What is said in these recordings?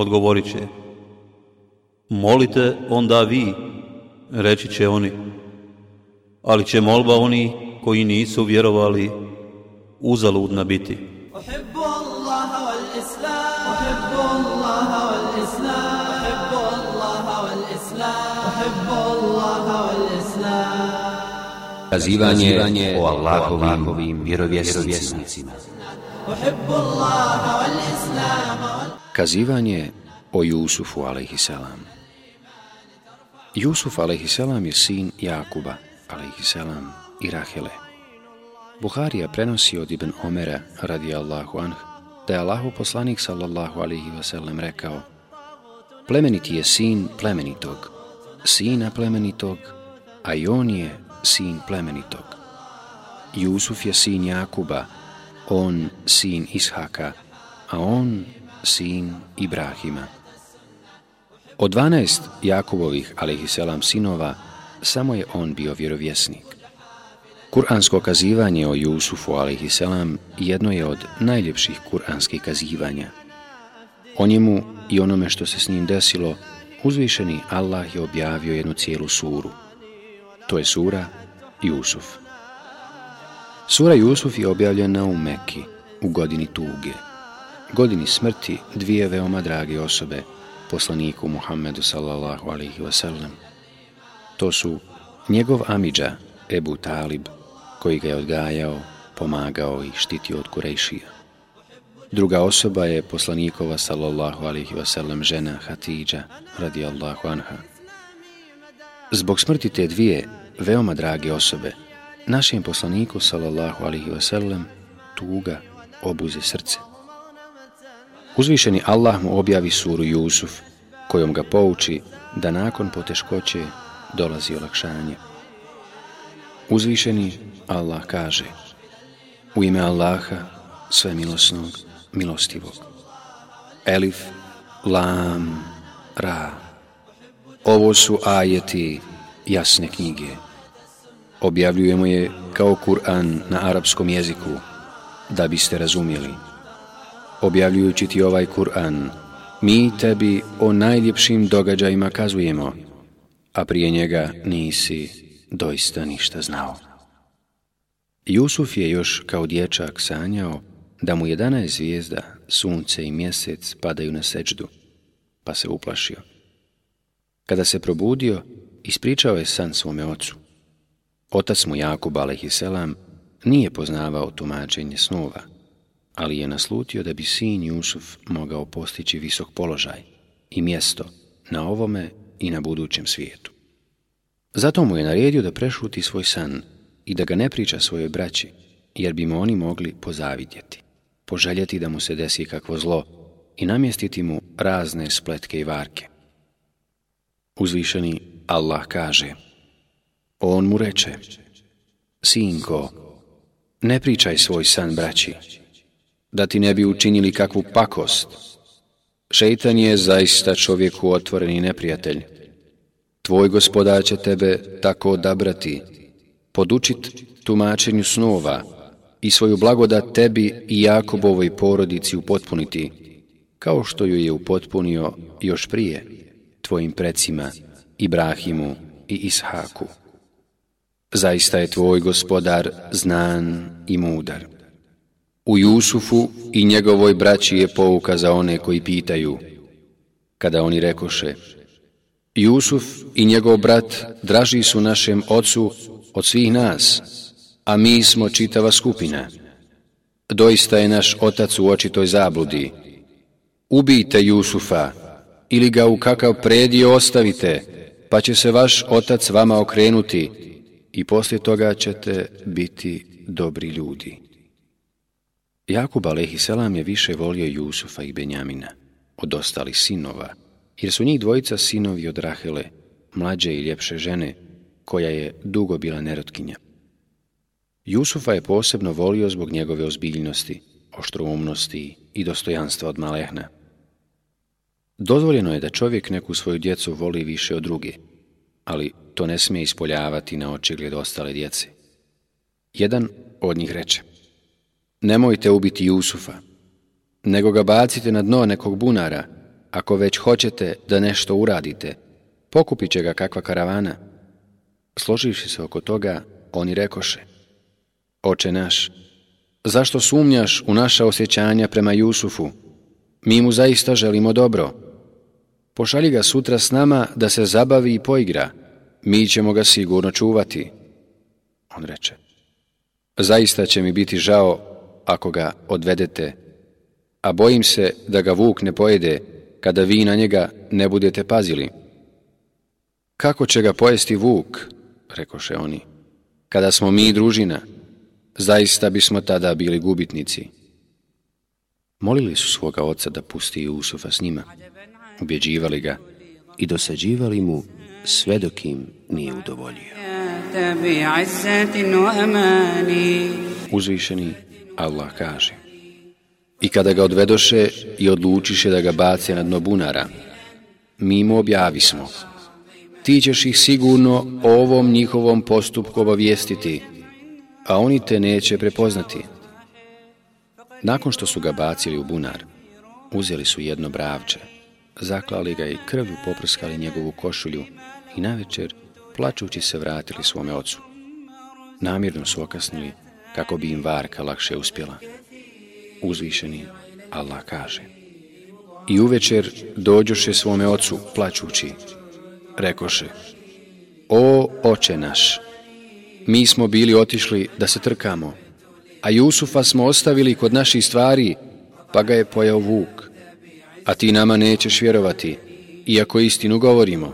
odgovorit će. Molite onda vi, reći će oni. Ali će molba oni koji nisu vjerovali uzaludna biti. Kazivanje o Allahovim vjerovjesnicima. Kazivanje o Jusufu a.s. Jusuf a.s. je sin Jakuba a.s. i Rahele. Buharija prenosi od Ibn Omera radi Allahu anh da je Allahu poslanik sallallahu rekao Plemeniti je sin plemenitog, sina plemenitog, a i on je sin plemenitog. Jusuf je sin Jakuba, on sin Ishaka, a on sin Ibrahima. Od 12 Jakubovih, alaihisselam, sinova, samo je on bio vjerovjesnik. Kur'ansko kazivanje o Jusufu, alaihisselam, jedno je od najljepših kur'anskih kazivanja. O njemu i onome što se s njim desilo, uzvišeni Allah je objavio jednu cijelu suru. To je sura Jusuf. Sura Jusuf je objavljena u Meki, u godini tuge, godini smrti dvije veoma drage osobe, poslaniku Muhammedu sallallahu alihi wasallam. To su njegov Amidža, Ebu Talib, koji ga je odgajao, pomagao i štitio od Kurejšija. Druga osoba je poslanikova sallallahu alihi wasallam žena Hatidža radijallahu anha. Zbog smrti te dvije veoma drage osobe, Našem poslaniku, salallahu alihi wasallam, tuga obuze srce. Uzvišeni Allah mu objavi suru Jusuf, kojom ga pouči da nakon poteškoće dolazi olakšanje. Uzvišeni Allah kaže U ime Allaha, sve milosnog, milostivog. Elif, Lam, Ra. Ovo su ajeti jasne knjige Objavljujemo je kao Kur'an na arapskom jeziku, da biste razumjeli. Objavljujući ti ovaj Kur'an, mi tebi o najljepšim događajima kazujemo, a prije njega nisi doista ništa znao. Jusuf je još kao dječak sanjao da mu 11 zvijezda, sunce i mjesec padaju na seđdu, pa se uplašio. Kada se probudio, ispričao je san svome ocu. Otac mu Jakub a.s. nije poznavao tumačenje snova, ali je naslutio da bi sin Jusuf mogao postići visok položaj i mjesto na ovome i na budućem svijetu. Zato mu je naredio da prešuti svoj san i da ga ne priča svojoj braći, jer bi mu oni mogli pozavidjeti, poželjeti da mu se desi kakvo zlo i namjestiti mu razne spletke i varke. Uzvišeni Allah kaže – on mu reče, Sinko, ne pričaj svoj san braći, da ti ne bi učinili kakvu pakost. Šeitan je zaista čovjeku otvoreni neprijatelj. Tvoj gospoda će tebe tako odabrati, podučit tumačenju snova i svoju blagodat tebi i Jakobovoj porodici upotpuniti, kao što ju je upotpunio još prije tvojim precima Ibrahimu i Ishaku. Zaista je tvoj gospodar znan i mudar. U Jusufu i njegovoj braći je pouka za one koji pitaju, kada oni rekoše, Jusuf i njegov brat draži su našem ocu od svih nas, a mi smo čitava skupina. Doista je naš otac u očitoj zabludi. Ubijte Jusufa ili ga u kakav predio ostavite, pa će se vaš otac vama okrenuti i poslije toga ćete biti dobri ljudi. Jakub selam, je više volio Jusufa i Benjamina od ostalih sinova, jer su njih dvojica sinovi od Rahele, mlađe i ljepše žene, koja je dugo bila nerotkinja. Jusufa je posebno volio zbog njegove ozbiljnosti, oštroumnosti i dostojanstva od malehna. Dozvoljeno je da čovjek neku svoju djecu voli više od druge, ali to ne smije ispoljavati na očigled ostale djece. Jedan od njih reče, nemojte ubiti Jusufa, nego ga bacite na dno nekog bunara, ako već hoćete da nešto uradite, pokupit će ga kakva karavana. Složivši se oko toga, oni rekoše, Oče naš, zašto sumnjaš u naša osjećanja prema Jusufu? Mi mu zaista želimo dobro. Pošalji ga sutra s nama da se zabavi i poigra, mi ćemo ga sigurno čuvati. On reče, zaista će mi biti žao ako ga odvedete, a bojim se da ga vuk ne pojede kada vi na njega ne budete pazili. Kako će ga pojesti vuk, rekoše oni, kada smo mi družina, zaista bismo tada bili gubitnici. Molili su svoga oca da pusti Jusufa s njima, ubjeđivali ga i dosađivali mu sve dok im nije udovoljio. Uzvišeni Allah kaže I kada ga odvedoše i odlučiše da ga bace na dno bunara, mi mu objavismo Ti ćeš ih sigurno ovom njihovom postupku obavijestiti, a oni te neće prepoznati. Nakon što su ga bacili u bunar, uzeli su jedno bravče, zaklali ga i krvu poprskali njegovu košulju, i navečer, plaćući se vratili svome ocu. Namjerno su okasnili kako bi im varka lakše uspjela. Uzvišeni Allah kaže. I uvečer dođoše svome ocu plaćući. Rekoše, o oče naš, mi smo bili otišli da se trkamo, a Jusufa smo ostavili kod naših stvari, pa ga je pojao vuk. A ti nama nećeš vjerovati, iako istinu govorimo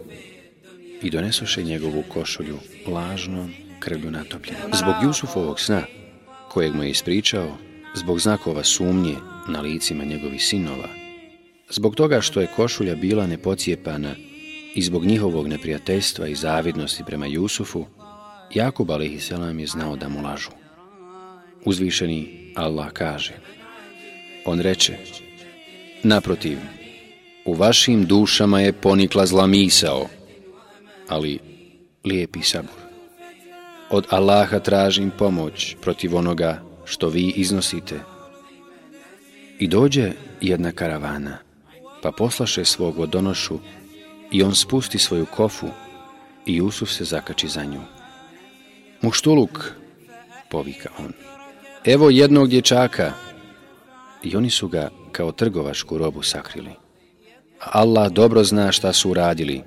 i donesoše njegovu košulju lažnom krvlju natopljenu. Zbog Jusufovog sna, kojeg mu je ispričao, zbog znakova sumnje na licima njegovih sinova, zbog toga što je košulja bila nepocijepana i zbog njihovog neprijateljstva i zavidnosti prema Jusufu, Jakub a.s., je znao da mu lažu. Uzvišeni Allah kaže, on reče, naprotiv, u vašim dušama je ponikla zla misao, ali lijepi sabor. Od Allaha tražim pomoć protiv onoga što vi iznosite. I dođe jedna karavana, pa poslaše svog vodonošu i on spusti svoju kofu i Jusuf se zakači za nju. Muštuluk, povika on, evo jednog dječaka. I oni su ga kao trgovačku robu sakrili. Allah dobro zna šta su uradili,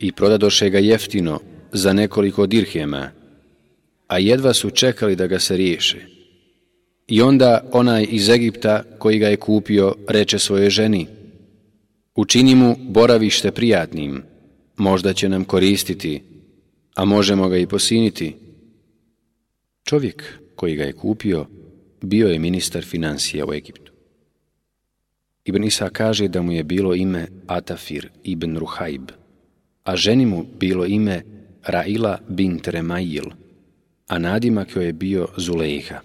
i prodadoše ga jeftino za nekoliko dirhema, a jedva su čekali da ga se riješe. I onda onaj iz Egipta koji ga je kupio reče svojoj ženi Učini mu boravište prijatnim, možda će nam koristiti, a možemo ga i posiniti. Čovjek koji ga je kupio bio je ministar financija u Egiptu. Ibn Isa kaže da mu je bilo ime Atafir ibn Ruhajb a ženi mu bilo ime Raila bint Remail, a nadima joj je bio Zulejha.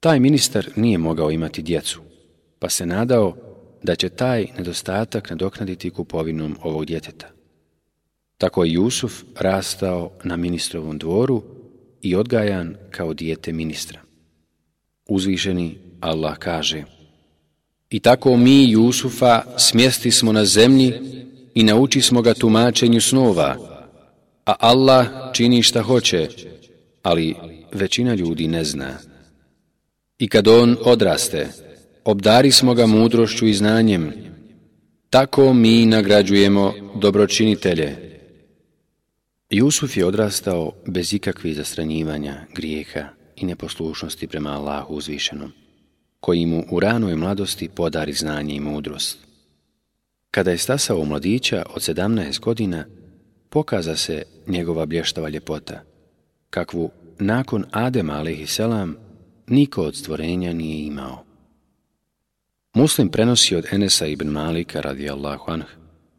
Taj ministar nije mogao imati djecu, pa se nadao da će taj nedostatak nadoknaditi kupovinom ovog djeteta. Tako je Jusuf rastao na ministrovom dvoru i odgajan kao dijete ministra. Uzvišeni Allah kaže I tako mi Jusufa smjesti smo na zemlji i nauči smo ga tumačenju snova, a Allah čini šta hoće, ali većina ljudi ne zna. I kad on odraste, obdari smo ga mudrošću i znanjem, tako mi nagrađujemo dobročinitelje. Jusuf je odrastao bez ikakvih zastranjivanja, grijeha i neposlušnosti prema Allahu uzvišenom, koji mu u ranoj mladosti podari znanje i mudrost. Kada je stasao mladića od 17 godina, pokaza se njegova blještava ljepota, kakvu nakon Adema a.s. niko od stvorenja nije imao. Muslim prenosi od Enesa ibn Malika radijallahu anh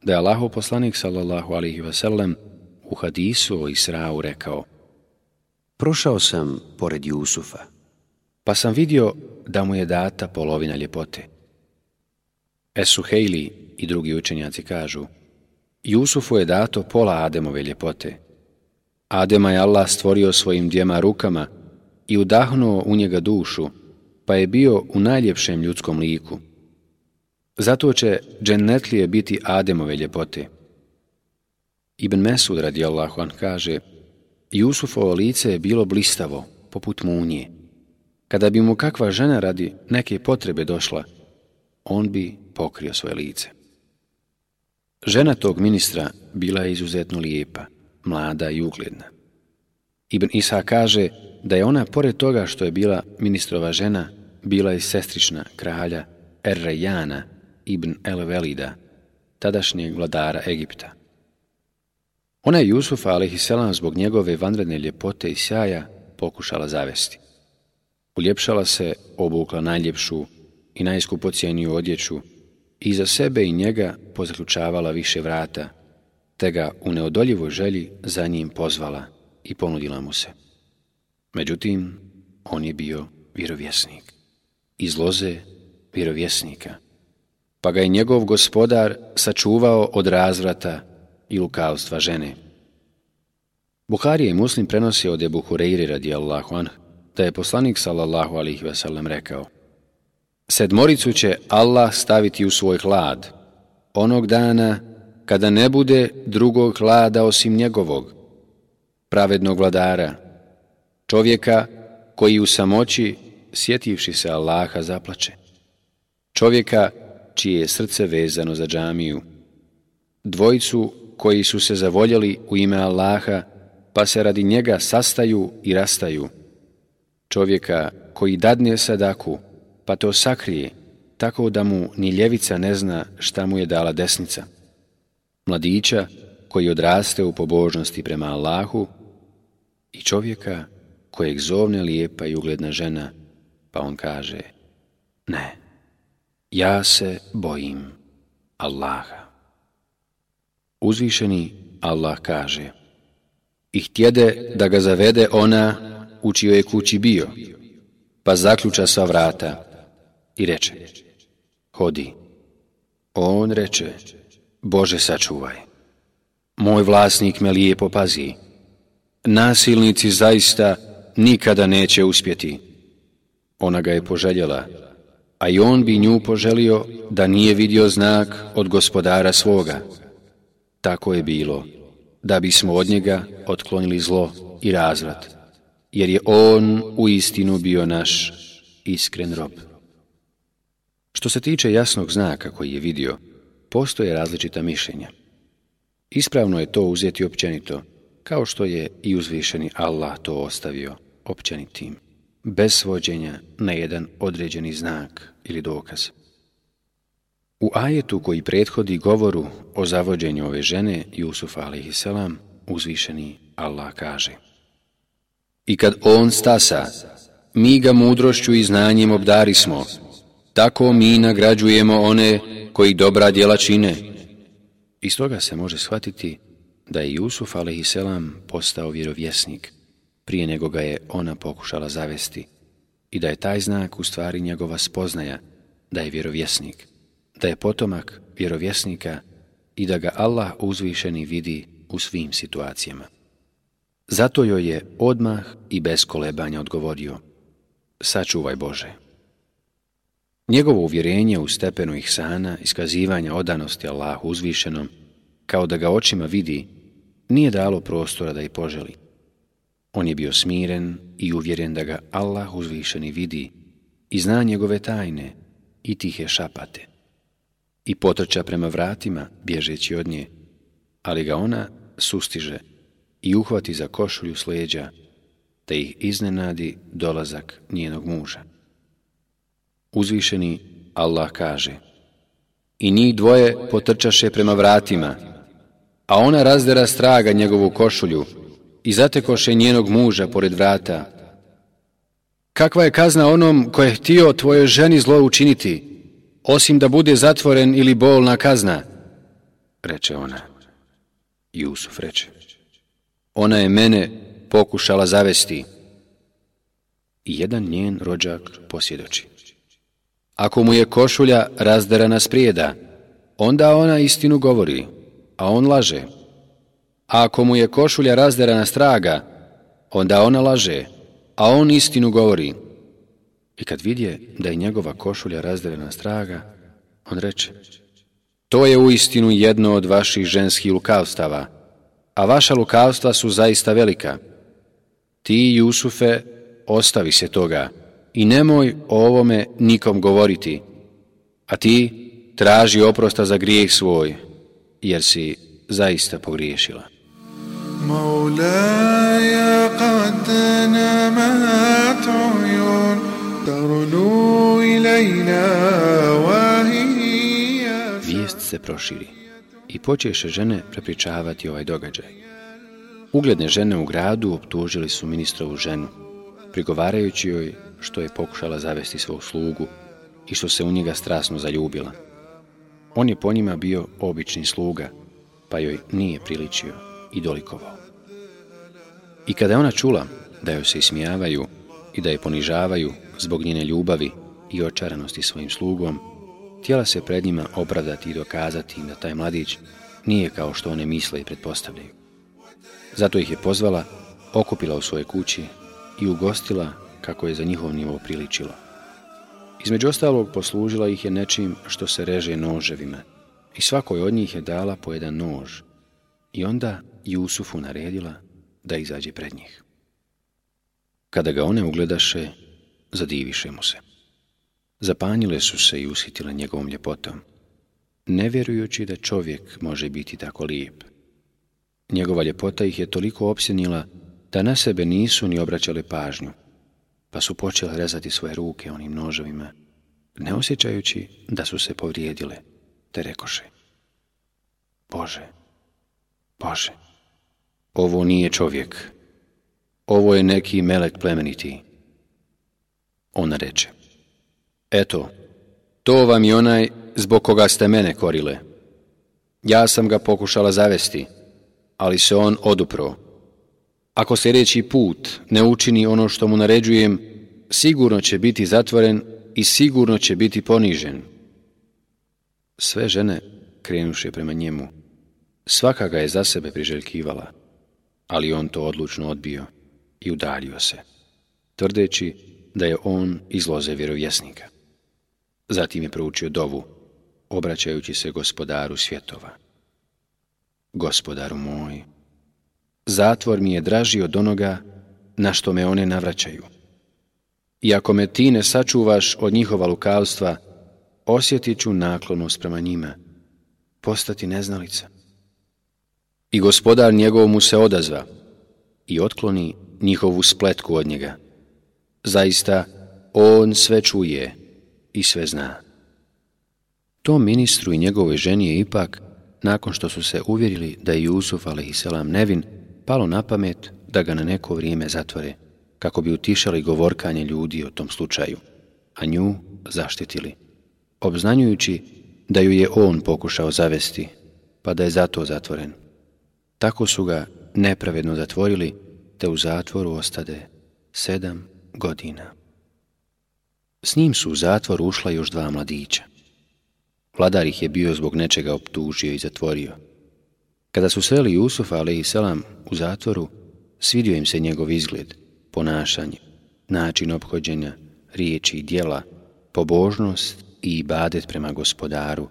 da je Allaho poslanik sallallahu alihi wasallam u hadisu o Israu rekao Prošao sam pored Jusufa, pa sam vidio da mu je data polovina ljepote. Esuhejli, i drugi učenjaci kažu Jusufu je dato pola Ademove ljepote. Adema je Allah stvorio svojim dvijema rukama i udahnuo u njega dušu, pa je bio u najljepšem ljudskom liku. Zato će džennetlije biti Ademove ljepote. Ibn Mesud radi on kaže Jusufovo lice je bilo blistavo, poput munje. Kada bi mu kakva žena radi neke potrebe došla, on bi pokrio svoje lice. Žena tog ministra bila je izuzetno lijepa, mlada i ugledna. Ibn Isa kaže da je ona, pored toga što je bila ministrova žena, bila i sestrična kralja Errejana ibn El Velida, tadašnjeg vladara Egipta. Ona je Jusufa a.s. zbog njegove vanredne ljepote i sjaja pokušala zavesti. Uljepšala se, obukla najljepšu i najskupocijeniju odjeću, i za sebe i njega pozručavala više vrata, te ga u neodoljivoj želji za njim pozvala i ponudila mu se. Međutim, on je bio vjerovjesnik. Iz loze vjerovjesnika. Pa ga je njegov gospodar sačuvao od razvrata i lukavstva žene. Buharije je muslim prenosio od Ebu Hureyri radijallahu anh da je poslanik sallallahu alihi wasallam rekao – Sedmoricu će Allah staviti u svoj hlad, onog dana kada ne bude drugog hlada osim njegovog, pravednog vladara, čovjeka koji u samoći, sjetivši se Allaha, zaplače. Čovjeka čije je srce vezano za džamiju. Dvojicu koji su se zavoljeli u ime Allaha, pa se radi njega sastaju i rastaju. Čovjeka koji dadne sadaku, pa to sakrije, tako da mu ni ljevica ne zna šta mu je dala desnica. Mladića koji odraste u pobožnosti prema Allahu i čovjeka kojeg zovne lijepa i ugledna žena, pa on kaže Ne, ja se bojim Allaha. Uzvišeni Allah kaže I htjede da ga zavede ona u čijoj je kući bio, pa zaključa sva vrata, i reče, hodi. On reče, Bože sačuvaj. Moj vlasnik me lijepo pazi. Nasilnici zaista nikada neće uspjeti. Ona ga je poželjela, a i on bi nju poželio da nije vidio znak od gospodara svoga. Tako je bilo, da bismo od njega otklonili zlo i razvrat, jer je on u istinu bio naš iskren rob. Što se tiče jasnog znaka koji je vidio, postoje različita mišljenja. Ispravno je to uzeti općenito, kao što je i uzvišeni Allah to ostavio općenitim, bez svođenja na jedan određeni znak ili dokaz. U ajetu koji prethodi govoru o zavođenju ove žene, Jusuf a.s. uzvišeni Allah kaže I kad on stasa, mi ga mudrošću i znanjem obdarismo, tako mi nagrađujemo one koji dobra djela čine. Iz toga se može shvatiti da je Jusuf a.s. postao vjerovjesnik prije nego ga je ona pokušala zavesti i da je taj znak u stvari njegova spoznaja da je vjerovjesnik, da je potomak vjerovjesnika i da ga Allah uzvišeni vidi u svim situacijama. Zato joj je odmah i bez kolebanja odgovorio, sačuvaj Bože. Njegovo uvjerenje u stepenu sana, iskazivanja odanosti Allahu uzvišenom, kao da ga očima vidi, nije dalo prostora da i poželi. On je bio smiren i uvjeren da ga Allah uzvišeni vidi i zna njegove tajne i tihe šapate. I potrča prema vratima, bježeći od nje, ali ga ona sustiže i uhvati za košulju sleđa, te ih iznenadi dolazak njenog muža. Uzvišeni Allah kaže I njih dvoje potrčaše prema vratima, a ona razdera straga njegovu košulju i zatekoše njenog muža pored vrata. Kakva je kazna onom koje je htio tvojoj ženi zlo učiniti, osim da bude zatvoren ili bolna kazna? Reče ona. Jusuf reče. Ona je mene pokušala zavesti. I jedan njen rođak posjedoči. Ako mu je košulja razderana sprijeda, onda ona istinu govori, a on laže. A ako mu je košulja razderana straga, onda ona laže, a on istinu govori. I kad vidje da je njegova košulja razderana straga, on reče, to je uistinu jedno od vaših ženskih lukavstava, a vaša lukavstva su zaista velika. Ti, Jusufe, ostavi se toga i nemoj o ovome nikom govoriti, a ti traži oprosta za grijeh svoj, jer si zaista pogriješila. Vijest se proširi i počeše žene prepričavati ovaj događaj. Ugledne žene u gradu optužili su ministrovu ženu, prigovarajući joj što je pokušala zavesti svog slugu i što se u njega strasno zaljubila. On je po njima bio obični sluga, pa joj nije priličio i dolikovao. I kada je ona čula da joj se ismijavaju i da je ponižavaju zbog njene ljubavi i očaranosti svojim slugom, htjela se pred njima obradati i dokazati im da taj mladić nije kao što one misle i pretpostavljaju. Zato ih je pozvala, okupila u svoje kući i ugostila kako je za njihov nivo priličilo. Između ostalog poslužila ih je nečim što se reže noževima i svakoj od njih je dala po jedan nož i onda Jusufu naredila da izađe pred njih. Kada ga one ugledaše, zadiviše mu se. Zapanjile su se i usitile njegovom ljepotom, ne vjerujući da čovjek može biti tako lijep. Njegova ljepota ih je toliko opsjenila da na sebe nisu ni obraćale pažnju, pa su počele rezati svoje ruke onim noževima, ne osjećajući da su se povrijedile, te rekoše. Bože, Bože, ovo nije čovjek, ovo je neki melek plemeniti. Ona reče, eto, to vam je onaj zbog koga ste mene korile. Ja sam ga pokušala zavesti, ali se on odupro. Ako sljedeći put ne učini ono što mu naređujem, sigurno će biti zatvoren i sigurno će biti ponižen. Sve žene krenuše prema njemu. Svaka ga je za sebe priželjkivala, ali on to odlučno odbio i udario se, tvrdeći da je on izloze vjerovjesnika. Zatim je proučio dovu, obraćajući se gospodaru svjetova. Gospodaru moj, zatvor mi je draži od onoga na što me one navraćaju. I ako me ti ne sačuvaš od njihova lukavstva, osjetit ću naklonost prema njima, postati neznalica. I gospodar njegov mu se odazva i otkloni njihovu spletku od njega. Zaista, on sve čuje i sve zna. To ministru i njegovoj ženi je ipak, nakon što su se uvjerili da je Jusuf a.s. nevin, palo na pamet da ga na neko vrijeme zatvore, kako bi utišali govorkanje ljudi o tom slučaju, a nju zaštitili, obznanjujući da ju je on pokušao zavesti, pa da je zato zatvoren. Tako su ga nepravedno zatvorili, te u zatvoru ostade sedam godina. S njim su u zatvor ušla još dva mladića. Vladar ih je bio zbog nečega optužio i zatvorio – kada su sreli i Selam u zatvoru, svidio im se njegov izgled, ponašanje, način obhođenja, riječi i dijela, pobožnost i badet prema gospodaru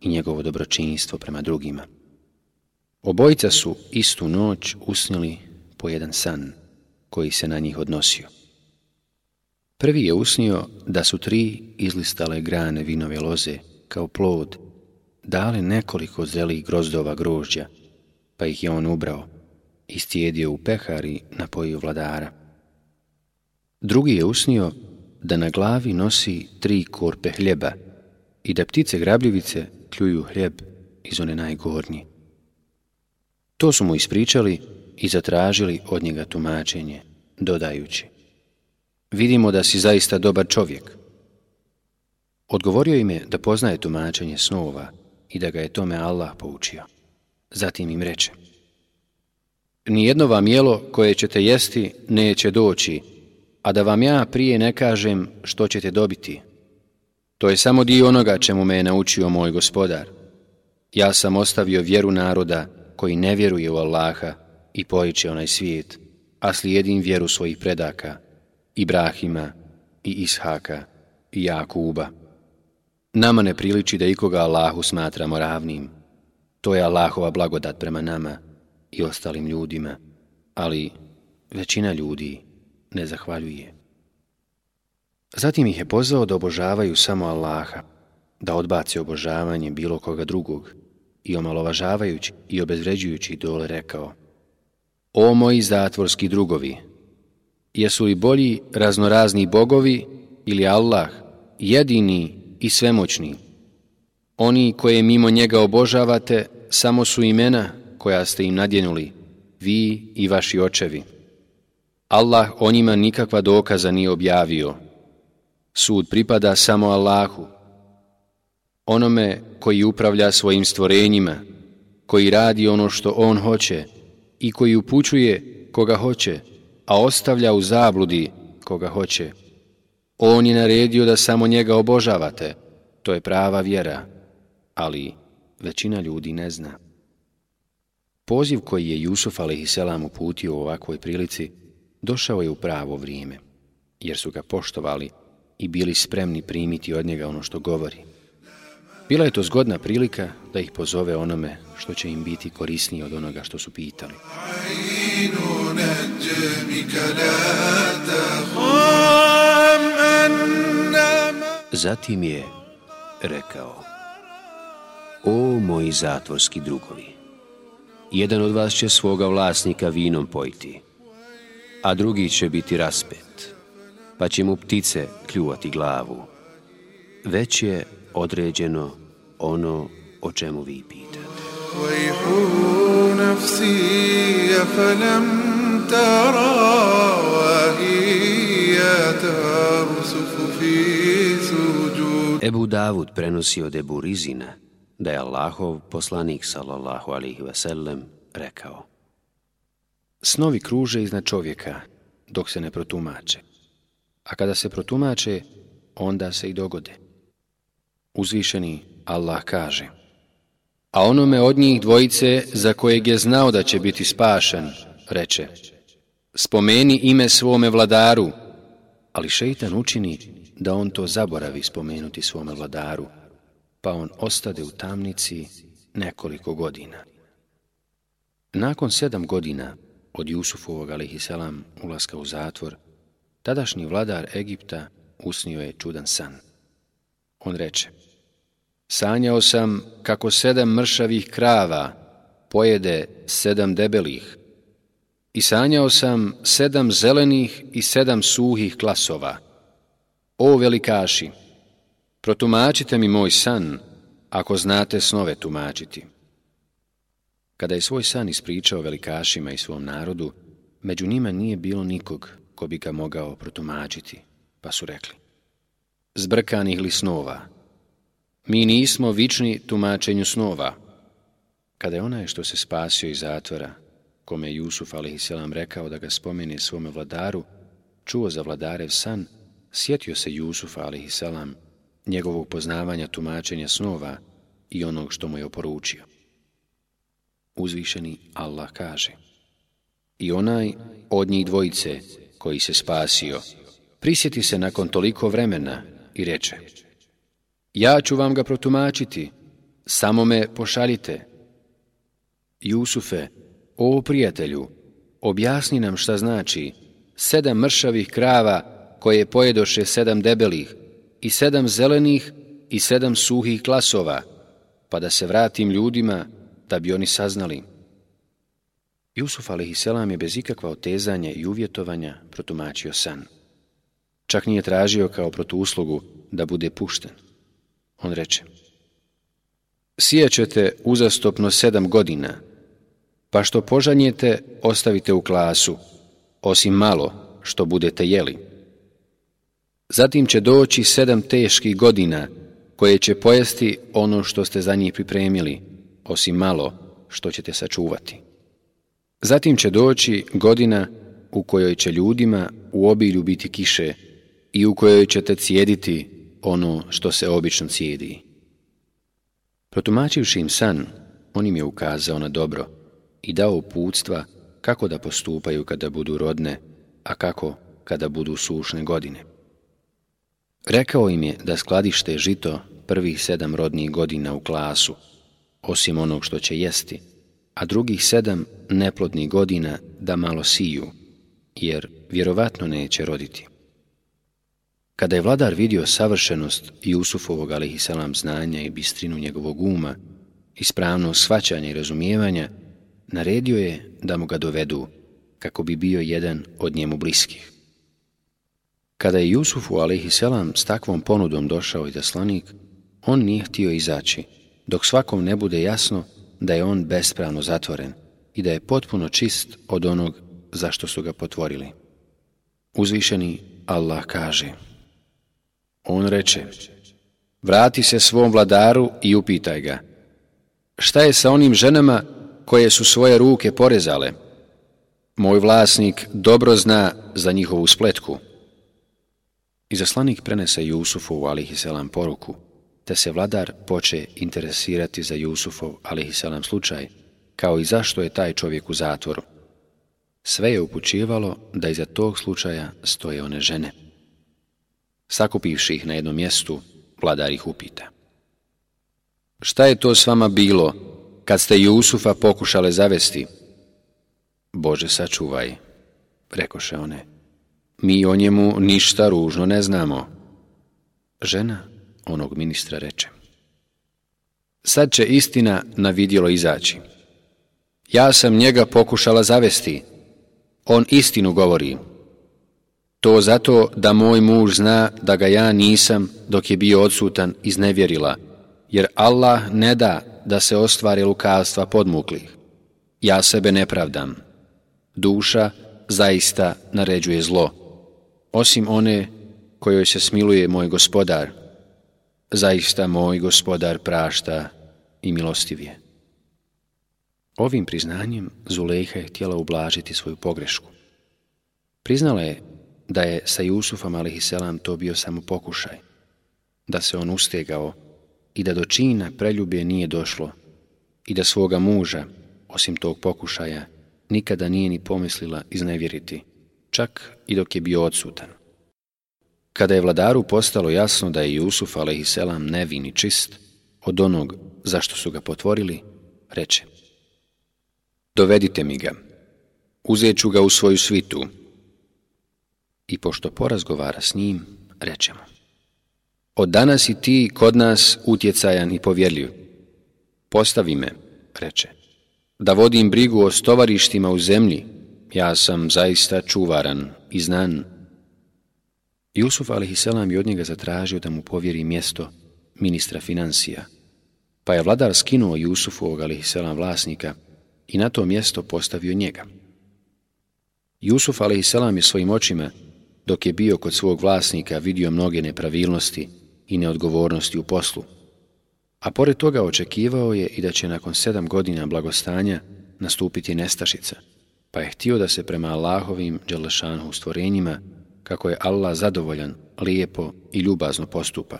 i njegovo dobročinstvo prema drugima. Obojica su istu noć usnili po jedan san koji se na njih odnosio. Prvi je usnio da su tri izlistale grane vinove loze kao plod, dale nekoliko zelih grozdova grožđa pa ih je on ubrao, stijedio u pehari na poju vladara. Drugi je usnio da na glavi nosi tri korpe hljeba i da ptice grabljivice kljuju hljeb iz one najgornji. To su mu ispričali i zatražili od njega tumačenje, dodajući. Vidimo da si zaista dobar čovjek. Odgovorio im je da poznaje tumačenje snova i da ga je tome Allah poučio. Zatim im reče, Nijedno vam jelo koje ćete jesti neće doći, a da vam ja prije ne kažem što ćete dobiti. To je samo dio onoga čemu me je naučio moj gospodar. Ja sam ostavio vjeru naroda koji ne vjeruje u Allaha i pojiće onaj svijet, a slijedim vjeru svojih predaka, Ibrahima i Ishaka i Jakuba. Nama ne priliči da ikoga Allahu smatramo ravnim. To je Allahova blagodat prema nama i ostalim ljudima, ali većina ljudi ne zahvaljuje. Zatim ih je pozvao da obožavaju samo Allaha, da odbace obožavanje bilo koga drugog i omalovažavajući i obezvređujući dole rekao O moji zatvorski drugovi, jesu li bolji raznorazni bogovi ili Allah jedini i svemoćni? Oni koje mimo njega obožavate samo su imena koja ste im nadjenuli, vi i vaši očevi. Allah o njima nikakva dokaza nije objavio. Sud pripada samo Allahu, onome koji upravlja svojim stvorenjima, koji radi ono što on hoće i koji upućuje koga hoće, a ostavlja u zabludi koga hoće. On je naredio da samo njega obožavate, to je prava vjera ali većina ljudi ne zna. Poziv koji je Jusuf a.s. uputio u ovakvoj prilici došao je u pravo vrijeme, jer su ga poštovali i bili spremni primiti od njega ono što govori. Bila je to zgodna prilika da ih pozove onome što će im biti korisnije od onoga što su pitali. Zatim je rekao o moji zatvorski drugovi, jedan od vas će svoga vlasnika vinom pojiti, a drugi će biti raspet, pa će mu ptice kljuvati glavu. Već je određeno ono o čemu vi pitate. Ebu Davud prenosi od Ebu Rizina da je Allahov poslanik sallallahu alihi wasallam rekao Snovi kruže iznad čovjeka dok se ne protumače, a kada se protumače, onda se i dogode. Uzvišeni Allah kaže A onome od njih dvojice za kojeg je znao da će biti spašen, reče Spomeni ime svome vladaru, ali šeitan učini da on to zaboravi spomenuti svome vladaru, pa on ostade u tamnici nekoliko godina. Nakon sedam godina od Jusufovog alihiselam ulaska u zatvor, tadašnji vladar Egipta usnio je čudan san. On reče, sanjao sam kako sedam mršavih krava pojede sedam debelih i sanjao sam sedam zelenih i sedam suhih klasova. O velikaši! Protumačite mi moj san, ako znate snove tumačiti. Kada je svoj san ispričao velikašima i svom narodu, među njima nije bilo nikog ko bi ga mogao protumačiti, pa su rekli. Zbrkanih li snova? Mi nismo vični tumačenju snova. Kada je onaj što se spasio iz zatvora, kome je Jusuf a.s. rekao da ga spomeni svome vladaru, čuo za vladarev san, sjetio se Jusuf a.s njegovog poznavanja tumačenja snova i onog što mu je oporučio. Uzvišeni Allah kaže I onaj od njih dvojice koji se spasio, prisjeti se nakon toliko vremena i reče Ja ću vam ga protumačiti, samo me pošaljite. Jusufe, o prijatelju, objasni nam šta znači sedam mršavih krava koje pojedoše sedam debelih, i sedam zelenih i sedam suhih klasova, pa da se vratim ljudima da bi oni saznali. Jusuf a.s. je bez ikakva otezanja i uvjetovanja protumačio san. Čak nije tražio kao protuuslugu da bude pušten. On reče, Sijećete uzastopno sedam godina, pa što požanjete ostavite u klasu, osim malo što budete jeli. Zatim će doći sedam teških godina koje će pojesti ono što ste za njih pripremili, osim malo što ćete sačuvati. Zatim će doći godina u kojoj će ljudima u obilju biti kiše i u kojoj ćete cijediti ono što se obično cijedi. Protumačivši im san, on im je ukazao na dobro i dao uputstva kako da postupaju kada budu rodne, a kako kada budu sušne godine. Rekao im je da skladište žito prvih sedam rodnih godina u klasu, osim onog što će jesti, a drugih sedam neplodnih godina da malo siju, jer vjerovatno neće roditi. Kada je vladar vidio savršenost Jusufovog alihisalam znanja i bistrinu njegovog uma, ispravno svaćanje i razumijevanja, naredio je da mu ga dovedu, kako bi bio jedan od njemu bliskih. Kada je Jusufu Selam s takvom ponudom došao i zaslanik, on nije htio izaći, dok svakom ne bude jasno da je on bespravno zatvoren i da je potpuno čist od onog zašto su ga potvorili. Uzvišeni Allah kaže On reče Vrati se svom vladaru i upitaj ga Šta je sa onim ženama koje su svoje ruke porezale? Moj vlasnik dobro zna za njihovu spletku. Izaslanik prenese Jusufu alihiselam poruku, te se vladar poče interesirati za Jusufov alihiselam slučaj, kao i zašto je taj čovjek u zatvoru. Sve je upućivalo da iza tog slučaja stoje one žene. Sakupivši ih na jednom mjestu, vladar ih upita. Šta je to s vama bilo kad ste Jusufa pokušale zavesti? Bože sačuvaj, rekoše one. Mi o njemu ništa ružno ne znamo. Žena onog ministra reče. Sad će istina na vidjelo izaći. Ja sam njega pokušala zavesti. On istinu govori. To zato da moj muž zna da ga ja nisam dok je bio odsutan iznevjerila, jer Allah ne da da se ostvari lukavstva podmuklih. Ja sebe ne pravdam. Duša zaista naređuje zlo, osim one kojoj se smiluje moj gospodar. Zaista moj gospodar prašta i milostiv je. Ovim priznanjem Zulejha je htjela ublažiti svoju pogrešku. Priznala je da je sa Jusufom a.s. to bio samo pokušaj, da se on ustegao i da do čina preljubje nije došlo i da svoga muža, osim tog pokušaja, nikada nije ni pomislila iznevjeriti čak i dok je bio odsutan. Kada je vladaru postalo jasno da je Jusuf a.s. nevin i čist od onog zašto su ga potvorili, reče Dovedite mi ga, uzet ću ga u svoju svitu. I pošto porazgovara s njim, reče Od danas i ti kod nas utjecajan i povjerljiv. Postavi me, reče, da vodim brigu o stovarištima u zemlji ja sam zaista čuvaran i znan. Jusuf a.s. je od njega zatražio da mu povjeri mjesto ministra financija, pa je vladar skinuo Jusufu a.s. vlasnika i na to mjesto postavio njega. Jusuf a.s. je svojim očima, dok je bio kod svog vlasnika, vidio mnoge nepravilnosti i neodgovornosti u poslu, a pored toga očekivao je i da će nakon sedam godina blagostanja nastupiti nestašica – pa je htio da se prema Allahovim Đelešanhu stvorenjima, kako je Allah zadovoljan, lijepo i ljubazno postupa.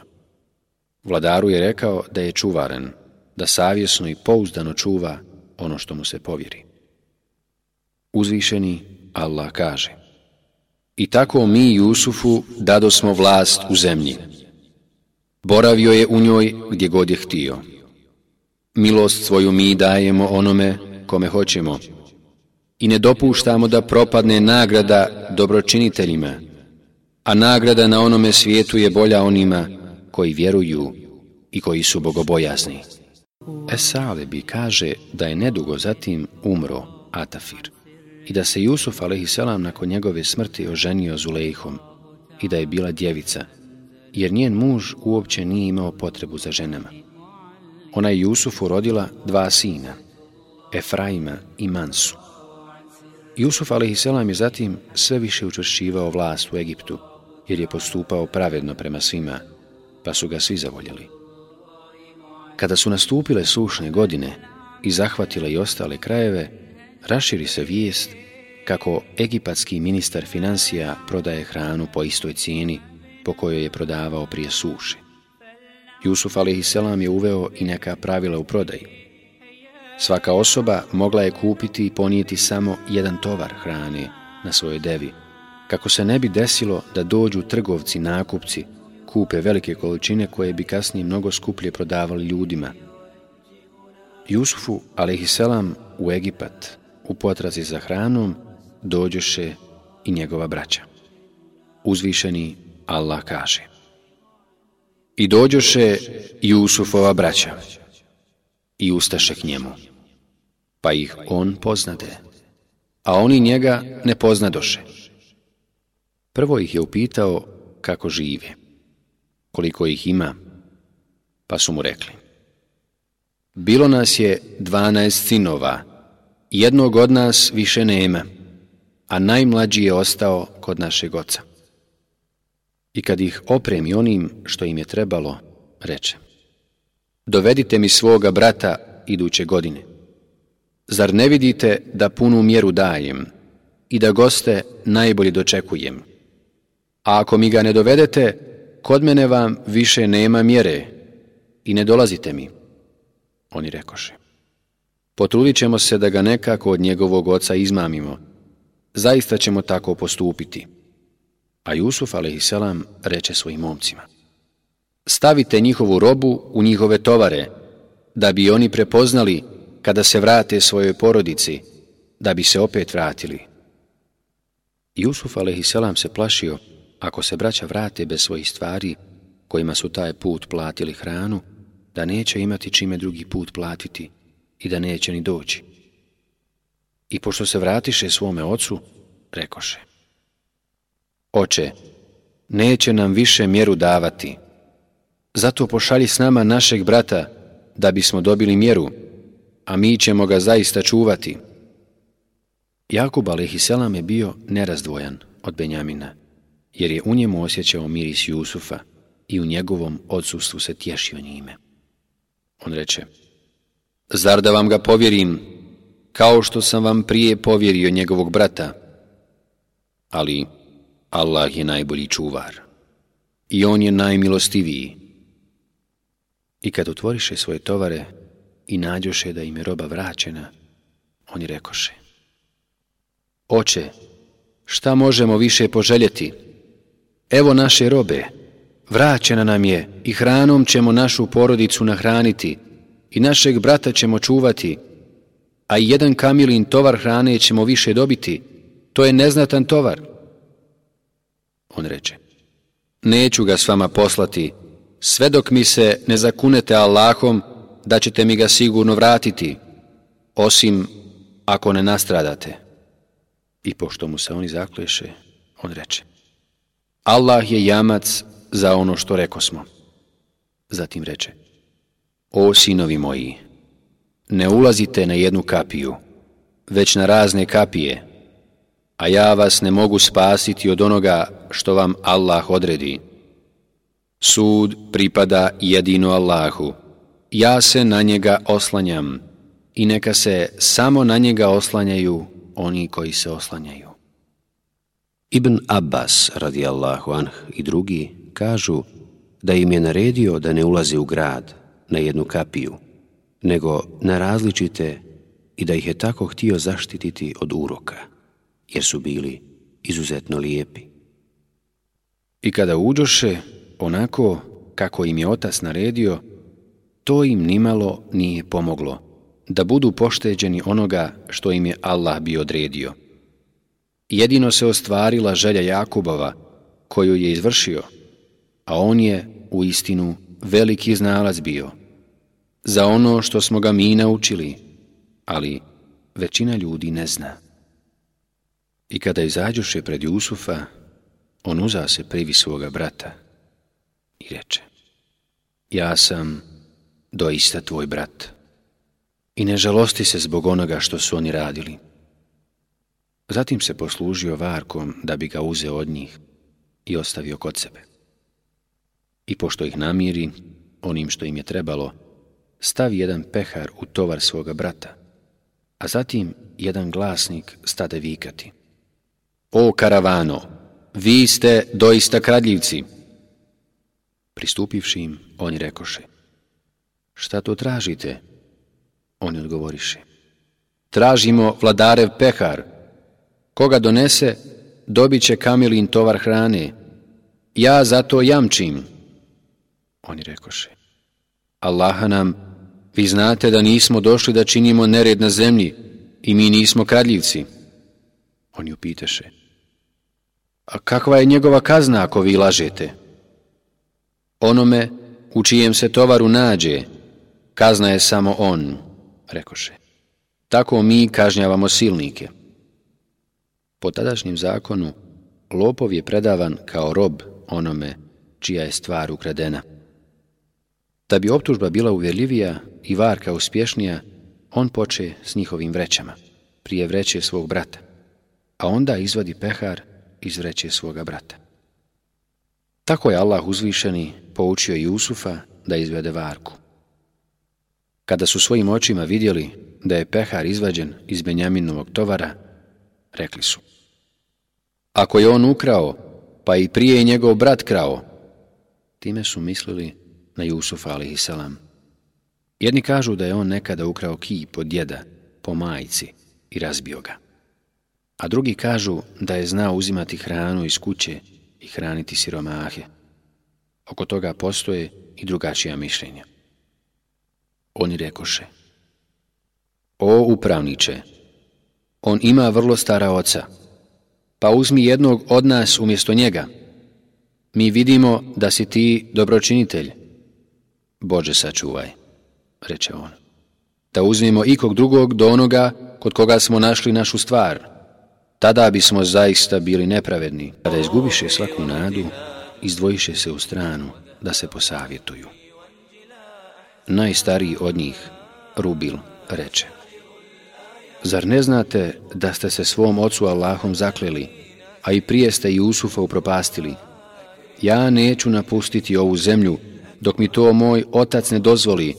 Vladaru je rekao da je čuvaren, da savjesno i pouzdano čuva ono što mu se povjeri. Uzvišeni Allah kaže I tako mi Jusufu dado smo vlast u zemlji. Boravio je u njoj gdje god je htio. Milost svoju mi dajemo onome kome hoćemo, i ne dopuštamo da propadne nagrada dobročiniteljima, a nagrada na onome svijetu je bolja onima koji vjeruju i koji su bogobojazni. E, bi kaže da je nedugo zatim umro Atafir i da se Jusuf a.s. nakon njegove smrti oženio Zulejhom i da je bila djevica, jer njen muž uopće nije imao potrebu za ženama. Ona je Jusufu rodila dva sina, Efraima i Mansu. Jusuf a.s. je zatim sve više učvršćivao vlast u Egiptu, jer je postupao pravedno prema svima, pa su ga svi zavoljeli. Kada su nastupile sušne godine i zahvatile i ostale krajeve, raširi se vijest kako egipatski ministar financija prodaje hranu po istoj cijeni po kojoj je prodavao prije suši. Jusuf a.s. je uveo i neka pravila u prodaji, Svaka osoba mogla je kupiti i ponijeti samo jedan tovar hrane na svojoj devi, kako se ne bi desilo da dođu trgovci nakupci, kupe velike količine koje bi kasnije mnogo skuplje prodavali ljudima. Jusufu, alaihisselam, u Egipat, u potrazi za hranom, dođoše i njegova braća. Uzvišeni Allah kaže I dođoše Jusufova braća, i ustaše k njemu, pa ih on poznade, a oni njega ne poznadoše. Prvo ih je upitao kako žive, koliko ih ima, pa su mu rekli. Bilo nas je dvanaest sinova, jednog od nas više nema, a najmlađi je ostao kod našeg oca. I kad ih opremi onim što im je trebalo, reče dovedite mi svoga brata iduće godine. Zar ne vidite da punu mjeru dajem i da goste najbolje dočekujem? A ako mi ga ne dovedete, kod mene vam više nema mjere i ne dolazite mi. Oni rekoše. Potrudit ćemo se da ga nekako od njegovog oca izmamimo. Zaista ćemo tako postupiti. A Jusuf, a.s., reče svojim momcima stavite njihovu robu u njihove tovare, da bi oni prepoznali kada se vrate svojoj porodici, da bi se opet vratili. Jusuf a.s. se plašio, ako se braća vrate bez svojih stvari, kojima su taj put platili hranu, da neće imati čime drugi put platiti i da neće ni doći. I pošto se vratiše svome ocu, rekoše. Oče, neće nam više mjeru davati, zato pošalji s nama našeg brata, da bismo dobili mjeru, a mi ćemo ga zaista čuvati. Jakub Alehiselam je bio nerazdvojan od Benjamina, jer je u njemu osjećao miris Jusufa i u njegovom odsustvu se tješio njime. On reče, Zar da vam ga povjerim, kao što sam vam prije povjerio njegovog brata? Ali Allah je najbolji čuvar i on je najmilostiviji. I kad otvoriše svoje tovare i nađoše da im je roba vraćena, oni rekoše. Oče, šta možemo više poželjeti? Evo naše robe, vraćena nam je i hranom ćemo našu porodicu nahraniti i našeg brata ćemo čuvati, a i jedan kamilin tovar hrane ćemo više dobiti, to je neznatan tovar. On reče, neću ga s vama poslati, sve dok mi se ne zakunete Allahom da ćete mi ga sigurno vratiti, osim ako ne nastradate. I pošto mu se oni zakleše, on reče, Allah je jamac za ono što reko smo. Zatim reče, o sinovi moji, ne ulazite na jednu kapiju, već na razne kapije, a ja vas ne mogu spasiti od onoga što vam Allah odredi. Sud pripada jedino Allahu. Ja se na njega oslanjam i neka se samo na njega oslanjaju oni koji se oslanjaju. Ibn Abbas Allahu anh i drugi kažu da im je naredio da ne ulazi u grad na jednu kapiju, nego na različite i da ih je tako htio zaštititi od uroka, jer su bili izuzetno lijepi. I kada uđoše, onako kako im je otac naredio, to im nimalo nije pomoglo, da budu pošteđeni onoga što im je Allah bi odredio. Jedino se ostvarila želja Jakubova, koju je izvršio, a on je, u istinu, veliki znalac bio. Za ono što smo ga mi naučili, ali većina ljudi ne zna. I kada izađuše pred Jusufa, on uza se privi svoga brata i reče, ja sam doista tvoj brat i ne žalosti se zbog onoga što su oni radili. Zatim se poslužio varkom da bi ga uzeo od njih i ostavio kod sebe. I pošto ih namiri, onim što im je trebalo, stavi jedan pehar u tovar svoga brata, a zatim jedan glasnik stade vikati. O karavano, vi ste doista kradljivci! Pristupivši im, oni rekoše, Šta to tražite? Oni odgovoriše, Tražimo vladarev pehar. Koga donese, dobit će kamilin tovar hrane. Ja zato jamčim. Oni rekoše, Allaha nam, vi znate da nismo došli da činimo nered na zemlji i mi nismo kradljivci. Oni upiteše, a kakva je njegova kazna ako vi lažete? Onome u čijem se tovaru nađe, kazna je samo on, rekoše. Tako mi kažnjavamo silnike. Po tadašnjem zakonu, lopov je predavan kao rob onome čija je stvar ukradena. Da bi optužba bila uvjerljivija i varka uspješnija, on poče s njihovim vrećama, prije vreće svog brata, a onda izvadi pehar iz vreće svoga brata. Tako je Allah uzvišeni poučio Jusufa da izvede varku. Kada su svojim očima vidjeli da je pehar izvađen iz Benjaminovog tovara, rekli su Ako je on ukrao, pa i prije je njegov brat krao. Time su mislili na Jusufa a.s. Jedni kažu da je on nekada ukrao ki po djeda, po majici i razbio ga. A drugi kažu da je znao uzimati hranu iz kuće i hraniti siromahe Oko toga postoje i drugačija mišljenja. Oni rekoše, O upravniče, on ima vrlo stara oca, pa uzmi jednog od nas umjesto njega. Mi vidimo da si ti dobročinitelj. Bože sačuvaj, reče on, da uzmimo ikog drugog do onoga kod koga smo našli našu stvar. Tada bismo zaista bili nepravedni. Kada izgubiše svaku nadu, izdvojiše se u stranu da se posavjetuju. Najstariji od njih, Rubil, reče Zar ne znate da ste se svom ocu Allahom zakleli, a i prije ste Jusufa upropastili? Ja neću napustiti ovu zemlju dok mi to moj otac ne dozvoli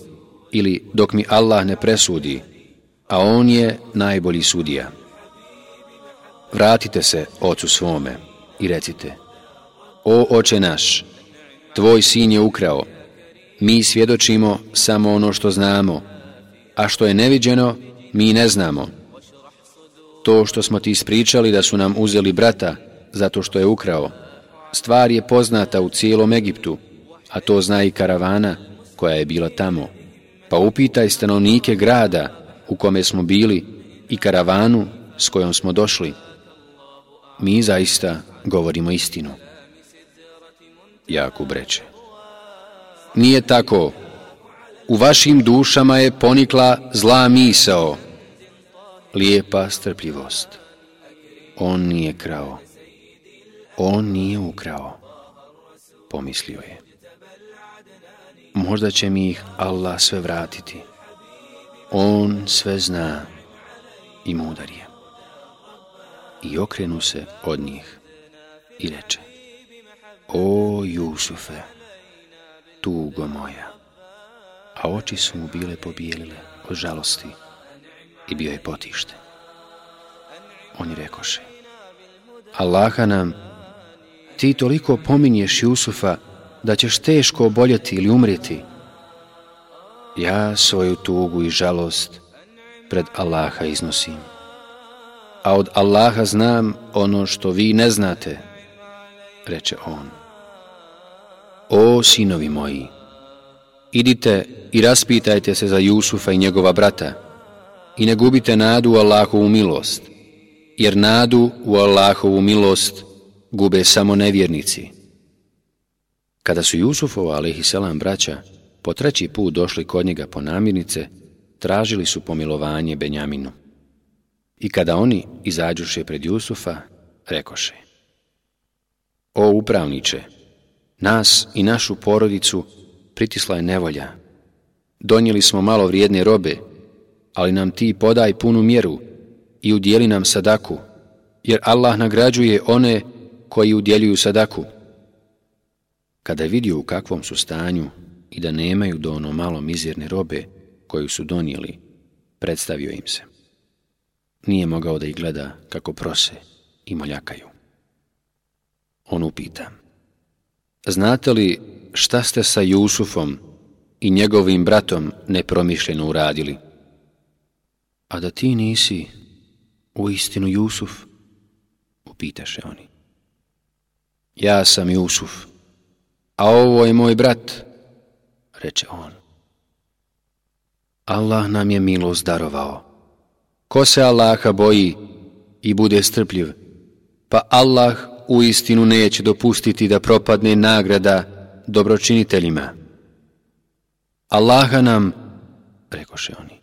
ili dok mi Allah ne presudi, a on je najbolji sudija. Vratite se ocu svome i recite, o oče naš, tvoj sin je ukrao, mi svjedočimo samo ono što znamo, a što je neviđeno, mi ne znamo. To što smo ti ispričali da su nam uzeli brata, zato što je ukrao, stvar je poznata u cijelom Egiptu, a to zna i karavana koja je bila tamo. Pa upitaj stanovnike grada u kome smo bili i karavanu s kojom smo došli. Mi zaista govorimo istinu. Jakub reče. Nije tako. U vašim dušama je ponikla zla misao. Lijepa strpljivost. On nije krao. On nije ukrao. Pomislio je. Možda će mi ih Allah sve vratiti. On sve zna i mudar je. I okrenu se od njih i reče. O Jusufe, tugo moja. A oči su mu bile pobijelile od žalosti i bio je potište. Oni rekoše, Allaha nam, ti toliko pominješ Jusufa da ćeš teško oboljeti ili umrijeti. Ja svoju tugu i žalost pred Allaha iznosim. A od Allaha znam ono što vi ne znate, reče on. O sinovi moji, idite i raspitajte se za Jusufa i njegova brata i ne gubite nadu u Allahovu milost, jer nadu u Allahovu milost gube samo nevjernici. Kada su Jusufova, selam, braća, po treći put došli kod njega po namirnice, tražili su pomilovanje Benjaminu. I kada oni izađuše pred Jusufa, rekoše O upravniče, nas i našu porodicu pritisla je nevolja. Donijeli smo malo vrijedne robe, ali nam ti podaj punu mjeru i udjeli nam sadaku, jer Allah nagrađuje one koji udjeljuju sadaku. Kada je vidio u kakvom su stanju i da nemaju do ono malo mizirne robe koju su donijeli, predstavio im se. Nije mogao da ih gleda kako prose i moljakaju. On upita. Znate li šta ste sa Jusufom i njegovim bratom nepromišljeno uradili? A da ti nisi u istinu Jusuf, upitaše oni. Ja sam Jusuf, a ovo je moj brat, reče on. Allah nam je milost darovao. Ko se Allaha boji i bude strpljiv, pa Allah u istinu neće dopustiti da propadne nagrada dobročiniteljima. Allaha nam, rekoše oni,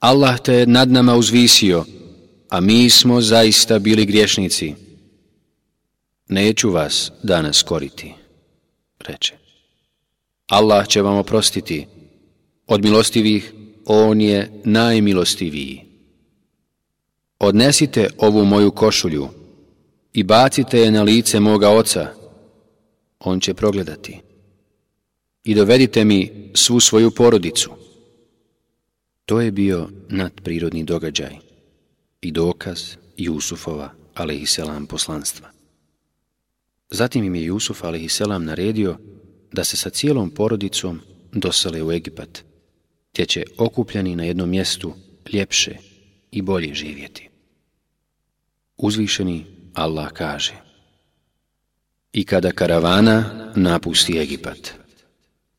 Allah te nad nama uzvisio, a mi smo zaista bili griješnici. Neću vas danas koriti, reče. Allah će vam oprostiti. Od milostivih On je najmilostiviji. Odnesite ovu moju košulju, i bacite je na lice moga oca, on će progledati. I dovedite mi svu svoju porodicu. To je bio nadprirodni događaj i dokaz Jusufova, ale poslanstva. Zatim im je Jusuf, ale naredio da se sa cijelom porodicom dosele u Egipat, gdje će okupljani na jednom mjestu ljepše i bolje živjeti. Uzvišeni Allah kaže I kada karavana napusti Egipat,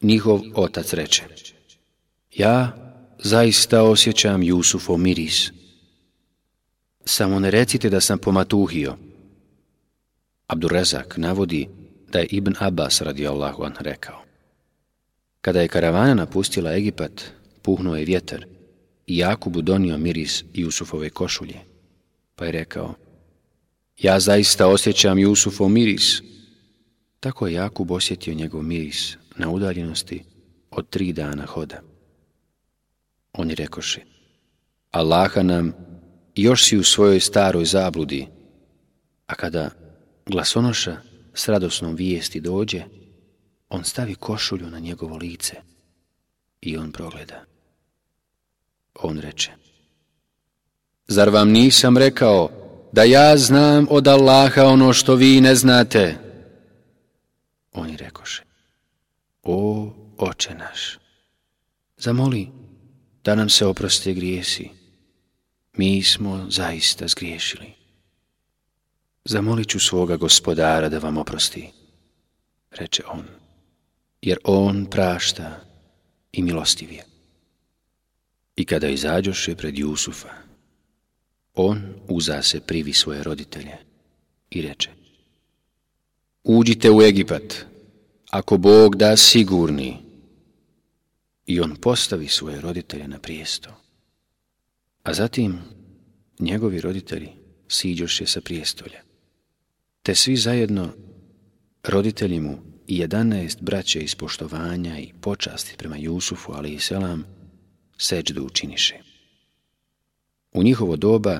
njihov otac reče Ja zaista osjećam Jusufo miris. Samo ne recite da sam pomatuhio. Abdurezak navodi da je Ibn Abbas radijallahu an rekao. Kada je karavana napustila Egipat, puhnuo je vjetar i Jakubu donio miris Jusufove košulje, pa je rekao, ja zaista osjećam Jusufov miris. Tako je Jakub osjetio njegov miris na udaljenosti od tri dana hoda. Oni rekoše, Allaha nam još si u svojoj staroj zabludi, a kada glasonoša s radosnom vijesti dođe, on stavi košulju na njegovo lice i on progleda. On reče, Zar vam nisam rekao da ja znam od Allaha ono što vi ne znate. Oni rekoše, o oče naš, zamoli da nam se oproste grijesi. Mi smo zaista zgriješili. Zamolit ću svoga gospodara da vam oprosti, reče on, jer on prašta i milostiv je. I kada izađoše pred Jusufa, on uza se privi svoje roditelje i reče Uđite u Egipat, ako Bog da sigurni. I on postavi svoje roditelje na prijesto. A zatim njegovi roditelji siđoše sa prijestolja. Te svi zajedno roditelji mu i jedanaest braće iz poštovanja i počasti prema Jusufu, ali i selam, seđdu učiniše. U njihovo doba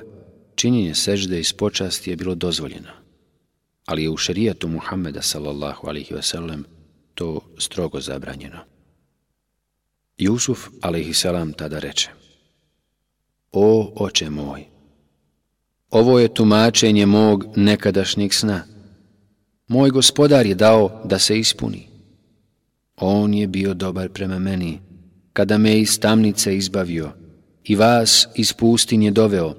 činjenje sežde iz počasti je bilo dozvoljeno, ali je u šerijatu Muhammeda sallallahu ve wasallam to strogo zabranjeno. Jusuf alihi salam tada reče O oče moj, ovo je tumačenje mog nekadašnjeg sna. Moj gospodar je dao da se ispuni. On je bio dobar prema meni, kada me iz tamnice izbavio, i vas iz pustinje doveo,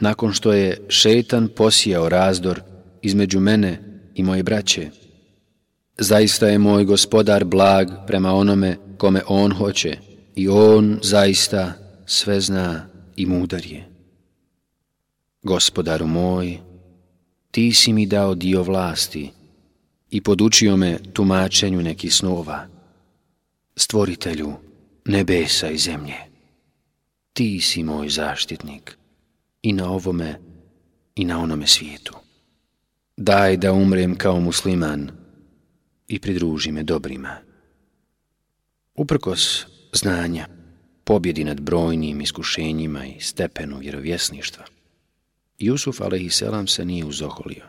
nakon što je šetan posijao razdor između mene i moje braće. Zaista je moj gospodar blag prema onome kome on hoće i on zaista sve zna i mudar je. Gospodaru moj, ti si mi dao dio vlasti i podučio me tumačenju nekih snova, stvoritelju nebesa i zemlje ti si moj zaštitnik i na ovome i na onome svijetu. Daj da umrem kao musliman i pridruži me dobrima. Uprkos znanja, pobjedi nad brojnim iskušenjima i stepenu vjerovjesništva, Jusuf a.s. se nije uzoholio,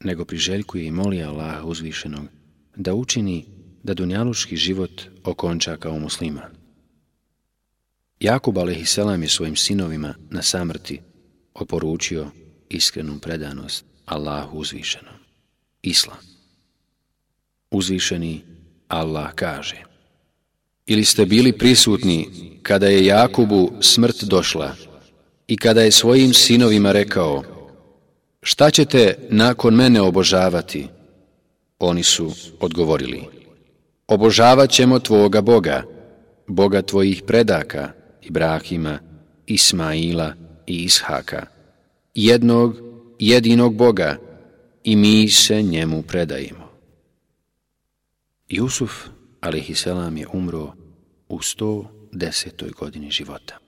nego priželjkuje i moli Allaha uzvišenog da učini da dunjaluški život okonča kao musliman. Jakub a.s. je svojim sinovima na samrti oporučio iskrenu predanost Allahu uzvišenom. Islam. Uzvišeni Allah kaže Ili ste bili prisutni kada je Jakubu smrt došla i kada je svojim sinovima rekao Šta ćete nakon mene obožavati? Oni su odgovorili Obožavat ćemo tvoga Boga, Boga tvojih predaka, Ibrahima, Ismaila i Ishaka, jednog jedinog Boga i mi se njemu predajemo. Jusuf, selam, je umro u 110. godini života.